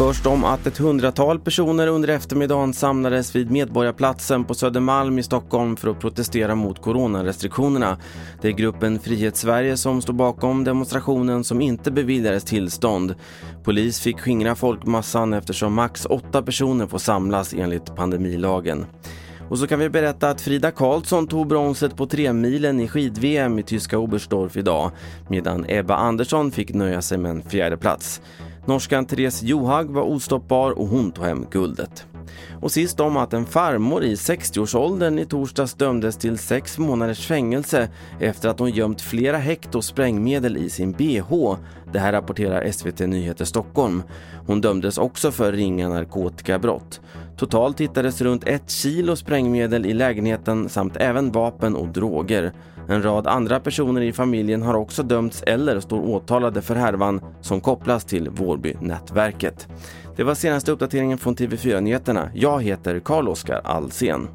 Först om att ett hundratal personer under eftermiddagen samlades vid Medborgarplatsen på Södermalm i Stockholm för att protestera mot coronarestriktionerna. Det är gruppen Frihet Sverige som står bakom demonstrationen som inte beviljades tillstånd. Polis fick skingra folkmassan eftersom max åtta personer får samlas enligt pandemilagen. Och så kan vi berätta att Frida Karlsson tog bronset på tremilen i skid-VM i tyska Oberstdorf idag medan Ebba Andersson fick nöja sig med en fjärde plats. Norskan Therese Johaug var ostoppbar och hon tog hem guldet. Och sist om att en farmor i 60-årsåldern i torsdags dömdes till sex månaders fängelse efter att hon gömt flera hekto sprängmedel i sin bh. Det här rapporterar SVT Nyheter Stockholm. Hon dömdes också för ringa narkotikabrott. Totalt hittades runt ett kilo sprängmedel i lägenheten samt även vapen och droger. En rad andra personer i familjen har också dömts eller står åtalade för härvan som kopplas till Vårbynätverket. Det var senaste uppdateringen från TV4 Nyheterna. Jag heter Carl-Oskar Alsen.